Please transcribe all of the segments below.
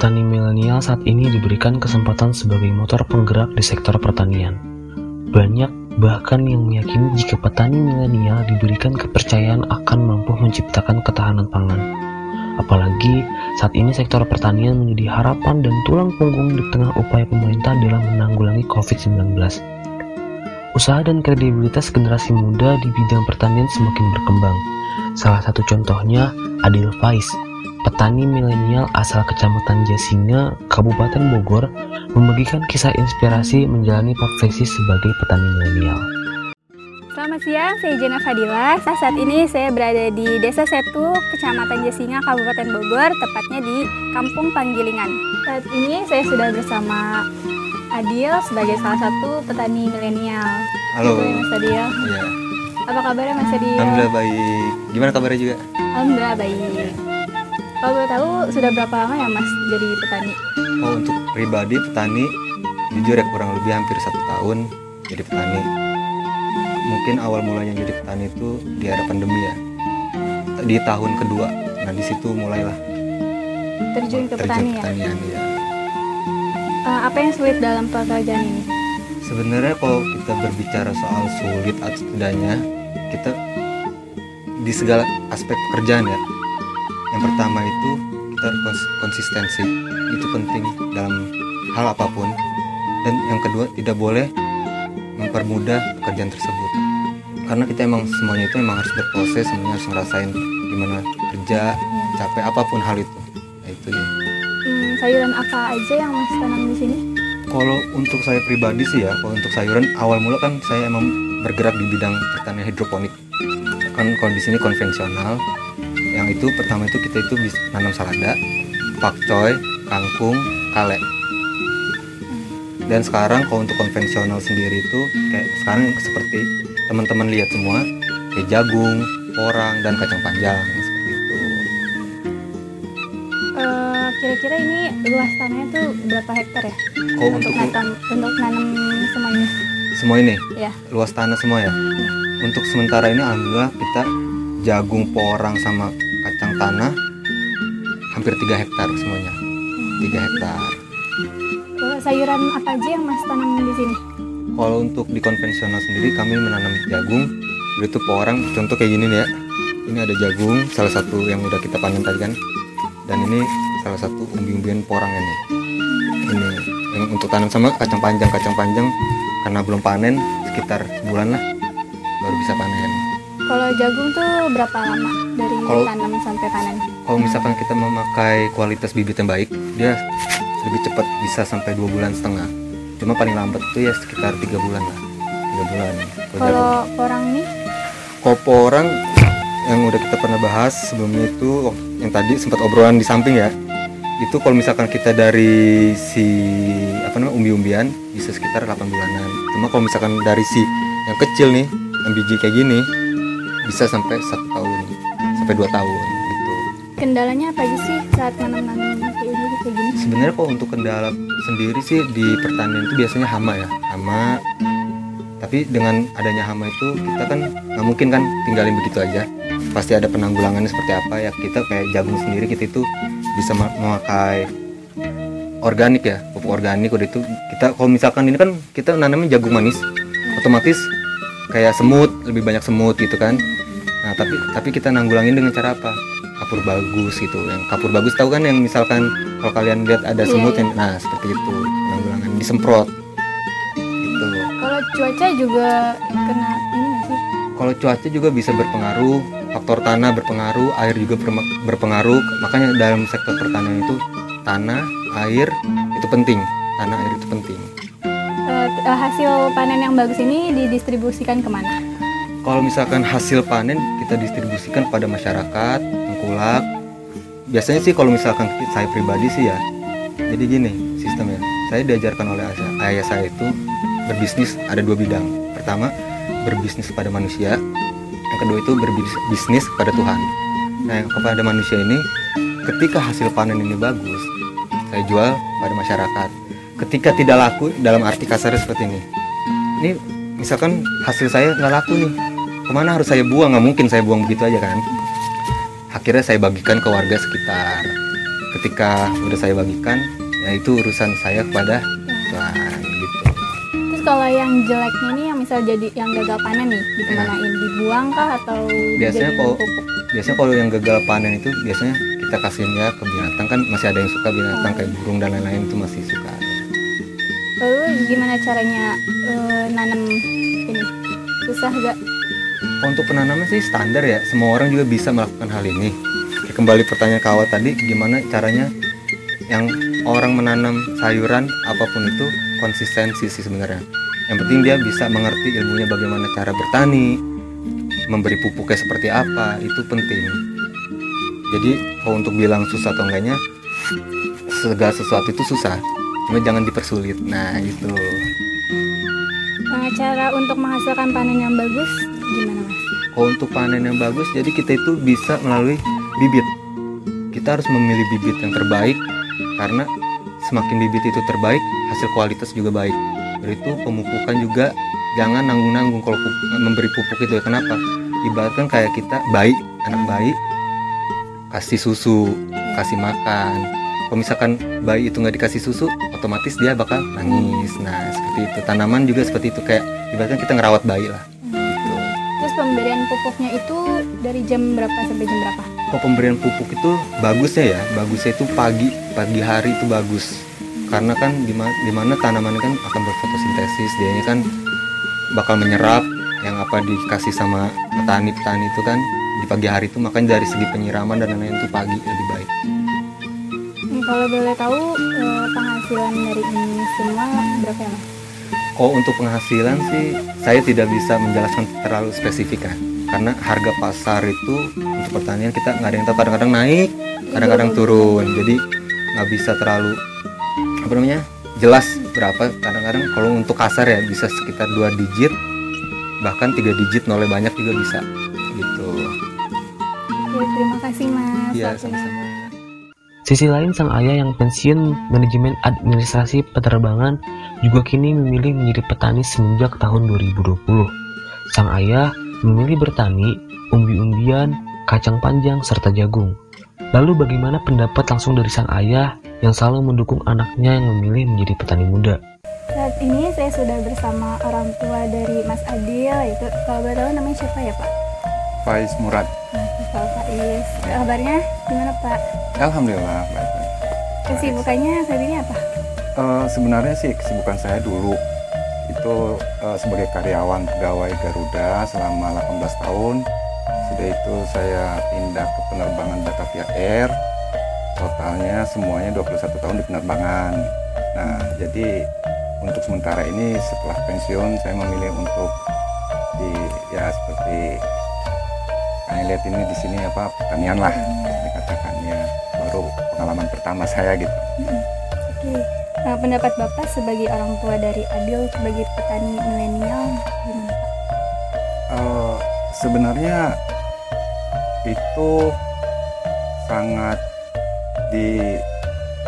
Petani milenial saat ini diberikan kesempatan sebagai motor penggerak di sektor pertanian. Banyak bahkan yang meyakini jika petani milenial diberikan kepercayaan akan mampu menciptakan ketahanan pangan. Apalagi saat ini sektor pertanian menjadi harapan dan tulang punggung di tengah upaya pemerintah dalam menanggulangi COVID-19. Usaha dan kredibilitas generasi muda di bidang pertanian semakin berkembang. Salah satu contohnya Adil Faiz, petani milenial asal Kecamatan Jasinga, Kabupaten Bogor, membagikan kisah inspirasi menjalani profesi sebagai petani milenial. Selamat siang, saya Jena Fadila. Saat ini saya berada di Desa Setu, Kecamatan Jasinga, Kabupaten Bogor, tepatnya di Kampung Panggilingan. Saat ini saya sudah bersama Adil sebagai salah satu petani milenial. Halo. Gitu ya, Mas Adil. Iya. Apa kabarnya Mas Adil? Alhamdulillah baik. Gimana kabarnya juga? Alhamdulillah baik. Kalau boleh tahu sudah berapa lama ya Mas jadi petani? Oh untuk pribadi petani jujur ya kurang lebih hampir satu tahun jadi petani. Mungkin awal mulanya jadi petani itu di era pandemi ya. Di tahun kedua. Nah di situ mulailah Terjun ke petani ya? ya. Eh, apa yang sulit dalam pekerjaan ini? Sebenarnya kalau kita berbicara soal sulit atau tidaknya, kita di segala aspek pekerjaan ya. Yang pertama itu kita harus kons- konsistensi, itu penting dalam hal apa pun. Dan yang kedua tidak boleh mempermudah pekerjaan tersebut. Karena kita emang semuanya itu emang harus berproses, semuanya harus ngerasain gimana kerja, capek apa pun hal itu. Nah, itu ya. Hmm, sayuran apa aja yang Mas tanam di sini? Kalau untuk saya pribadi sih ya, kalau untuk sayuran awal mula kan saya emang bergerak di bidang pertanian hidroponik. Kan kalau di sini konvensional, yang itu pertama itu kita itu bisa nanam salada, pakcoy, kangkung, kale. Dan sekarang kalau untuk konvensional sendiri itu kayak sekarang seperti teman-teman lihat semua kayak jagung, porang dan kacang panjang seperti itu. Eh, kira-kira ini luas tanahnya tuh berapa hektar ya? Kalau untuk untuk nanam untuk nanam semua ini. semua ini Ya. luas tanah semua ya. Untuk sementara ini alhamdulillah kita jagung porang sama kacang tanah hampir 3 hektar semuanya. 3 hektar. Eh, sayuran apa aja yang Mas tanam di sini? Kalau untuk di konvensional sendiri kami menanam jagung itu porang contoh kayak gini nih ya. Ini ada jagung salah satu yang udah kita panen tadi kan. Dan ini salah satu umbi-umbian porang ini. Ini yang untuk tanam sama kacang panjang kacang panjang karena belum panen sekitar sebulan lah baru bisa panen. Kalau jagung tuh berapa lama dari Kalau- tanam sampai panen? kalau misalkan kita memakai kualitas bibit yang baik dia lebih cepat bisa sampai dua bulan setengah. Cuma paling lambat itu ya sekitar tiga bulan lah. Tiga bulan Kalau Kalau porang nih? Kopo orang yang udah kita pernah bahas sebelumnya itu yang tadi sempat obrolan di samping ya. Itu kalau misalkan kita dari si apa namanya umbi-umbian bisa sekitar 8 bulanan. Cuma kalau misalkan dari si yang kecil nih yang biji kayak gini bisa sampai satu tahun sampai dua tahun gitu kendalanya apa aja sih saat kayak ini kayak gini? Sebenarnya kok untuk kendala sendiri sih di pertanian itu biasanya hama ya, hama. Tapi dengan adanya hama itu kita kan nggak mungkin kan tinggalin begitu aja. Pasti ada penanggulangannya seperti apa ya. Kita kayak jagung sendiri kita itu bisa ma- memakai organik ya, pupuk organik udah itu kita kalau misalkan ini kan kita nanamnya jagung manis, otomatis kayak semut lebih banyak semut gitu kan. Nah tapi tapi kita nanggulangin dengan cara apa? Kapur bagus gitu. Yang kapur bagus tahu kan yang misalkan kalau kalian lihat ada Iya, semut yang nah seperti itu penanggulangan disemprot. Gitu. Kalau cuaca juga kena ini sih? Kalau cuaca juga bisa berpengaruh, faktor tanah berpengaruh, air juga berpengaruh. Makanya dalam sektor pertanian itu tanah, air itu penting. Tanah, air itu penting. Eh, hasil panen yang bagus ini didistribusikan ke mana? Kalau misalkan hasil panen kita distribusikan pada masyarakat, tengkulak. Biasanya sih kalau misalkan saya pribadi sih ya. Jadi gini sistemnya. Saya diajarkan oleh ayah- saya itu berbisnis ada dua bidang. Pertama berbisnis kepada manusia. Yang kedua itu berbisnis kepada Tuhan. Nah yang kepada manusia ini ketika hasil panen ini bagus, saya jual pada masyarakat. Ketika tidak laku dalam arti kasar seperti ini. Ini misalkan hasil saya nggak laku nih. Ke mana harus saya buang? Nggak mungkin saya buang begitu aja kan? Akhirnya saya bagikan ke warga sekitar. Ketika udah saya bagikan ya itu urusan saya kepada Tuhan gitu. Terus kalau yang jeleknya nih yang misal jadi yang gagal panen nih dikemanain dibuang kah atau Biasanya kalau- pupuk? biasanya kalau yang gagal panen itu biasanya kita kasihin ya ke binatang kan masih ada yang suka binatang Oh. kayak burung dan lain-lain itu masih suka Lalu gimana caranya eh, nanam ini? Susah gak? untuk penanaman sih standar ya. Semua orang juga bisa melakukan hal ini. Kembali pertanyaan kawat tadi gimana caranya yang orang menanam sayuran apa pun itu konsistensi sih sebenarnya. Yang penting dia bisa mengerti ilmunya bagaimana cara bertani memberi pupuknya seperti apa itu penting. Jadi kalau untuk bilang susah atau enggaknya segala sesuatu itu susah cuma jangan dipersulit. Nah itu Nah, cara untuk menghasilkan panen yang bagus gimana mas? kalau untuk panen yang bagus jadi kita itu bisa melalui bibit. Kita harus memilih bibit yang terbaik karena semakin bibit itu terbaik hasil kualitas juga baik. Itu pemupukan juga jangan nanggung-nanggung kalau pupuk- memberi pupuk itu ya. Kenapa? Ibaratkan kayak kita bayi anak bayi kasih susu kasih makan kalau misalkan bayi itu nggak dikasih susu otomatis dia bakal nangis. Nah seperti itu. Tanaman juga seperti itu. Kayak ibaratkan kita ngerawat bayi lah. Gitu. Terus pemberian pupuknya itu dari jam berapa sampai jam berapa? Kalau pemberian pupuk itu bagusnya ya, bagusnya itu pagi, pagi hari itu bagus. Karena kan di mana tanaman kan akan berfotosintesis, dia kan bakal menyerap yang apa dikasih sama petani-petani itu kan di pagi hari itu. Makanya dari segi penyiraman dan lain-lain itu pagi lebih baik. Kalau boleh tahu eh, penghasilan dari ini semua berapa ya mas? Kalau untuk penghasilan sih saya tidak bisa menjelaskan terlalu spesifik kan. Karena harga pasar itu untuk pertanian kita nggak ada yang tahu kadang-kadang naik, kadang-kadang turun. Jadi nggak bisa terlalu apa namanya jelas berapa. Kadang-kadang kalau untuk kasar ya bisa sekitar dua digit, bahkan tiga digit nolnya banyak juga bisa gitu. Oke, terima kasih mas. Iya waktunya. sama-sama. Sisi lain sang ayah yang pensiun manajemen administrasi penerbangan juga kini memilih menjadi petani semenjak tahun 2020. Sang ayah memilih bertani, umbi-umbian, kacang panjang, serta jagung. Lalu bagaimana pendapat langsung dari sang ayah yang selalu mendukung anaknya yang memilih menjadi petani muda? Saat ini saya sudah bersama orang tua dari Mas Adil, itu kalau boleh tahu namanya siapa ya Pak? Faiz Murad. Nah, Pak Faiz. Kabarnya gimana Pak? Alhamdulillah baik. Kesibukannya saat ini apa? Eh, sebenarnya sih kesibukan saya dulu itu eh, sebagai karyawan pegawai Garuda selama 18 tahun. Sudah itu saya pindah ke penerbangan Batavia Air. Totalnya semuanya 21 tahun di penerbangan. Nah, jadi untuk sementara ini setelah pensiun saya memilih untuk di ya seperti kalian lihat ini di sini apa pertanian lah dikatakan ya baru pengalaman pertama saya gitu. Oke. Nah, pendapat Bapak sebagai orang tua dari Adil sebagai petani milenial gimana Pak? Eh, sebenarnya itu sangat di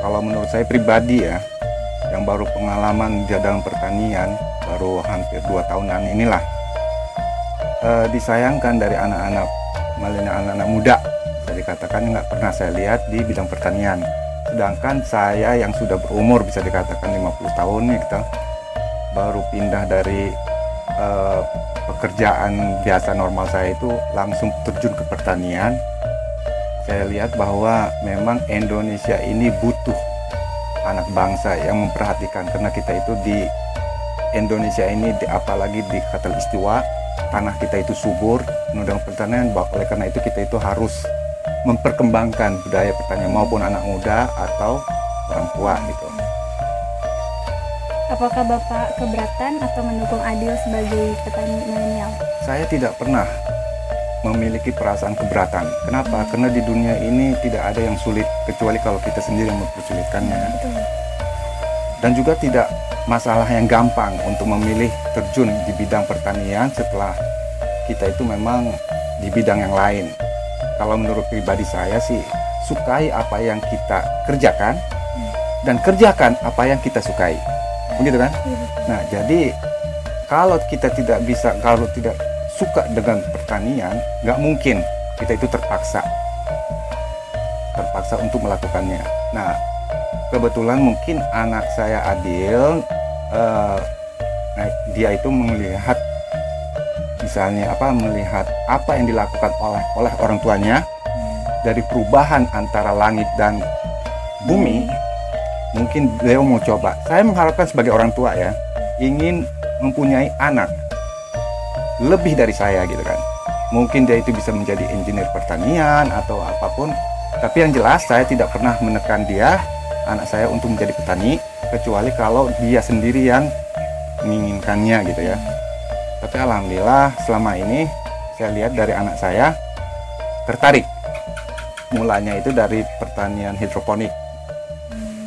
kalau menurut saya pribadi ya yang baru pengalaman di dalam pertanian baru hampir dua tahunan inilah eh, disayangkan dari anak-anak milenial anak-anak muda. Bisa dikatakan nggak pernah saya lihat di bidang pertanian. Sedangkan saya yang sudah berumur bisa dikatakan 50 tahun nih kita baru pindah dari eh, pekerjaan biasa normal saya itu langsung terjun ke pertanian. Saya lihat bahwa memang Indonesia ini butuh anak bangsa yang memperhatikan karena kita itu di Indonesia ini di, apalagi di Katulistiwa tanah kita itu subur menundang pertanian oleh karena itu kita itu harus memperkembangkan budaya pertanian maupun anak muda atau orang tua gitu. Apakah Bapak keberatan atau mendukung Adil sebagai petani milenial? Saya tidak pernah memiliki perasaan keberatan. Kenapa? Karena di dunia ini tidak ada yang sulit kecuali kalau kita sendiri yang mempersulitkannya. Betul. Dan juga tidak masalah yang gampang untuk memilih terjun di bidang pertanian setelah kita itu memang di bidang yang lain. Kalau menurut pribadi saya sih sukai apa yang kita kerjakan dan kerjakan apa yang kita sukai. Begitu kan? Iya. Nah, jadi kalau kita tidak bisa, kalau tidak suka dengan pertanian, nggak mungkin kita itu terpaksa. terpaksa untuk melakukannya. Nah, kebetulan mungkin anak saya Adil, uh, dia itu melihat misalnya apa melihat apa yang dilakukan oleh oleh orang tuanya dari perubahan antara langit dan bumi mungkin beliau mau coba. Saya mengharapkan sebagai orang tua ya ingin mempunyai anak lebih dari saya gitu kan. Mungkin dia itu bisa menjadi engineer pertanian atau apa pun tapi yang jelas saya tidak pernah menekan dia anak saya untuk menjadi petani kecuali kalau dia sendiri yang menginginkannya gitu ya. Tapi alhamdulillah selama ini saya lihat dari anak saya tertarik. Mulanya itu dari pertanian hidroponik.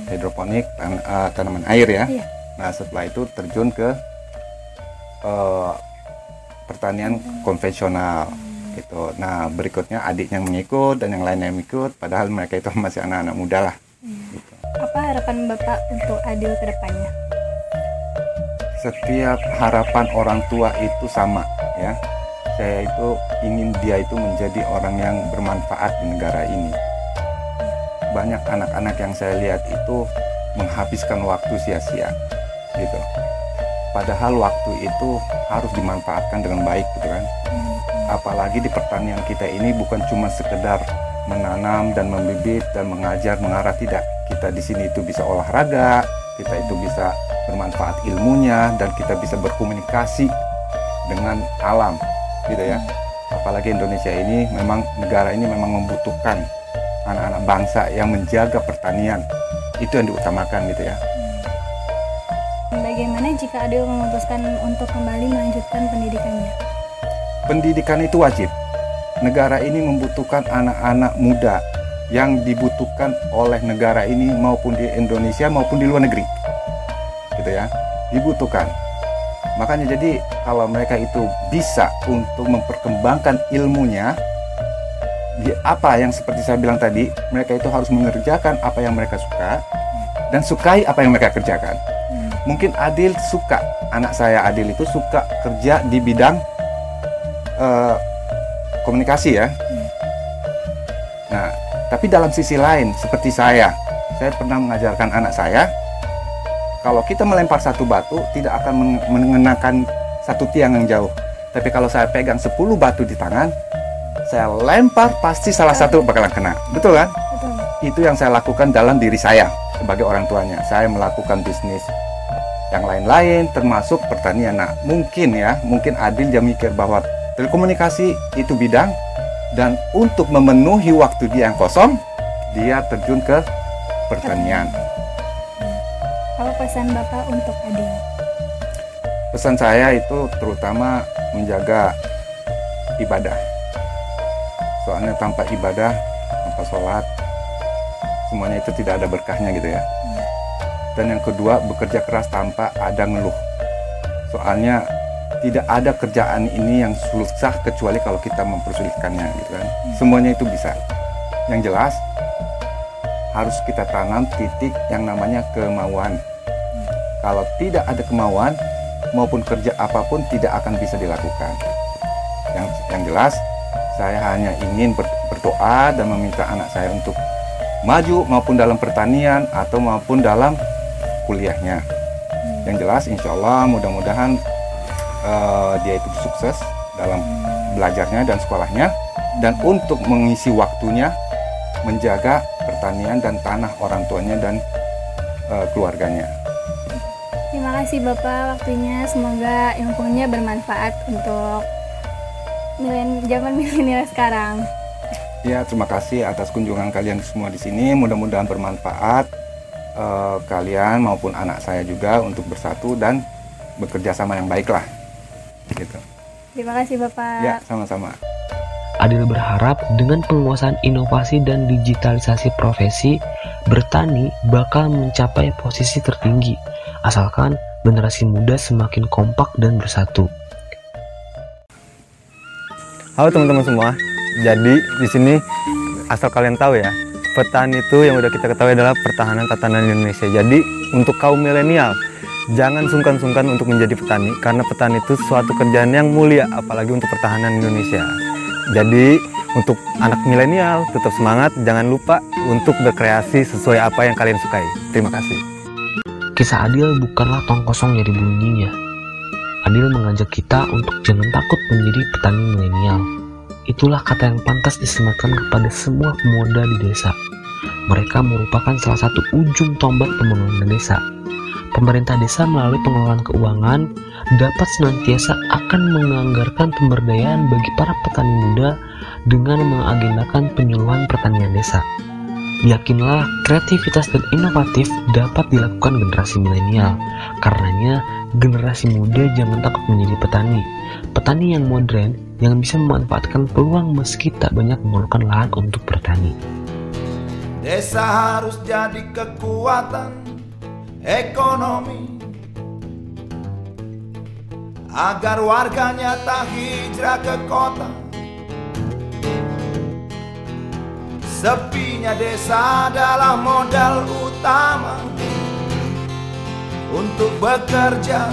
Hidroponik tan uh, tanaman air ya. Iya. nah setelah itu terjun ke uh, pertanian konvensional gitu. Nah berikutnya adiknya mengikut dan yang lainnya mengikut padahal mereka itu masih anak-anak muda lah harapan bapak untuk Adil ke depannya setiap harapan orang tua itu sama ya saya itu ingin dia itu menjadi orang yang bermanfaat di negara ini. Banyak anak-anak yang saya lihat itu menghabiskan waktu sia-sia, gitu. Padahal waktu itu harus dimanfaatkan dengan baik, gitu kan. Apalagi di pertanian kita ini bukan cuma sekedar menanam dan membibit dan mengajar mengarah. Tidak. Kita di sini itu bisa olahraga, kita itu bisa bermanfaat ilmunya dan kita bisa berkomunikasi dengan alam gitu ya. Apalagi Indonesia ini memang negara ini memang membutuhkan anak-anak bangsa yang menjaga pertanian. Itu yang diutamakan gitu ya. Bagaimana jika Adil memutuskan untuk kembali melanjutkan pendidikannya? Pendidikan itu wajib negara ini membutuhkan anak-anak muda yang dibutuhkan oleh negara ini maupun di Indonesia maupun di luar negeri gitu ya dibutuhkan Makanya jadi kalau mereka itu bisa untuk memperkembangkan ilmunya di apa yang seperti saya bilang tadi, mereka itu harus mengerjakan apa yang mereka suka dan sukai apa yang mereka kerjakan. Mungkin Adil suka, anak saya Adil itu suka kerja di bidang uh, komunikasi ya. Hmm. Nah, tapi dalam sisi lain seperti saya, saya pernah mengajarkan anak saya kalau kita melempar satu batu tidak akan mengenakan satu tiang yang jauh. Tapi kalau saya pegang 10 batu di tangan, saya lempar pasti salah satu bakalan kena. Betul kan? Betul. Itu yang saya lakukan dalam diri saya sebagai orang tuanya. Saya melakukan bisnis yang lain-lain termasuk pertanian. Nah, mungkin ya, mungkin Adil dia mikir bahwa telekomunikasi itu bidang dan untuk memenuhi waktu dia yang kosong, dia terjun ke pertanian. Apa pesan Bapak untuk Adil? Pesan saya itu terutama menjaga ibadah. Soalnya tanpa ibadah, tanpa sholat, semuanya itu tidak ada berkahnya gitu ya. Hmm. Dan yang kedua, bekerja keras tanpa ada ngeluh. Soalnya tidak ada kerjaan ini yang susah kecuali kalau kita mempersulitkannya gitu kan. Hmm. Semuanya itu bisa. Yang jelas harus kita tanam titik yang namanya kemauan. Kalau tidak ada kemauan maupun kerja apa pun tidak akan bisa dilakukan. Yang yang jelas saya hanya ingin berdoa dan meminta anak saya untuk maju maupun dalam pertanian atau maupun dalam kuliahnya. Yang jelas insya Allah mudah-mudahan uh, dia itu sukses dalam belajarnya dan sekolahnya dan untuk mengisi waktunya menjaga pertanian dan tanah orang tuanya dan uh, keluarganya. Terima kasih Bapak waktunya. Semoga ilmunya bermanfaat untuk milen zaman milenial sekarang. Ya, terima kasih atas kunjungan kalian semua di sini. Mudah-mudahan bermanfaat uh, kalian maupun anak saya juga untuk bersatu dan bekerja sama yang baik lah. Gitu. Terima kasih Bapak. Ya, sama-sama. Adil berharap dengan penguasaan inovasi dan digitalisasi profesi, bertani bakal mencapai posisi tertinggi, asalkan generasi muda semakin kompak dan bersatu. Halo teman-teman semua, jadi di sini asal kalian tahu ya, petani itu yang udah kita ketahui adalah pertahanan tatanan Indonesia. Jadi untuk kaum milenial, jangan sungkan-sungkan untuk menjadi petani karena petani itu suatu kerjaan yang mulia apalagi untuk pertahanan Indonesia. Jadi untuk anak milenial tetap semangat, jangan lupa untuk berkreasi sesuai apa yang kalian sukai. Terima kasih. Kisah Adil bukanlah tong kosong yang dibunyinya. Adil mengajak kita untuk jangan takut menjadi petani milenial. Itulah kata yang pantas disematkan kepada semua pemuda di desa. Mereka merupakan salah satu ujung tombak pembangunan desa. Pemerintah desa melalui pengelolaan keuangan dapat senantiasa akan menganggarkan pemberdayaan bagi para petani muda dengan mengagendakan penyuluhan pertanian desa. Yakinlah, kreativitas dan inovatif dapat dilakukan generasi milenial. Karenanya, generasi muda jangan takut menjadi petani. Petani yang modern yang bisa memanfaatkan peluang meski tak banyak memerlukan lahan untuk bertani. Desa harus jadi kekuatan ekonomi agar warganya tak hijrah ke kota. Sepinya desa adalah modal utama untuk bekerja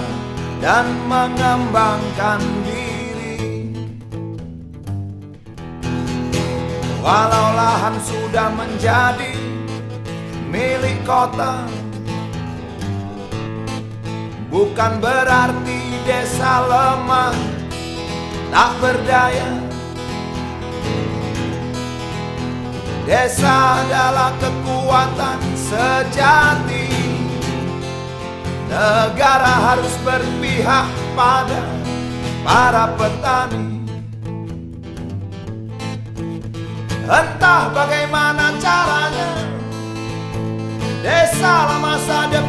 dan mengembangkan diri. Walau lahan sudah menjadi milik kota, bukan berarti desa lemah, tak berdaya. Desa adalah kekuatan sejati Negara harus berpihak pada para petani Entah bagaimana caranya Desa lah masa depan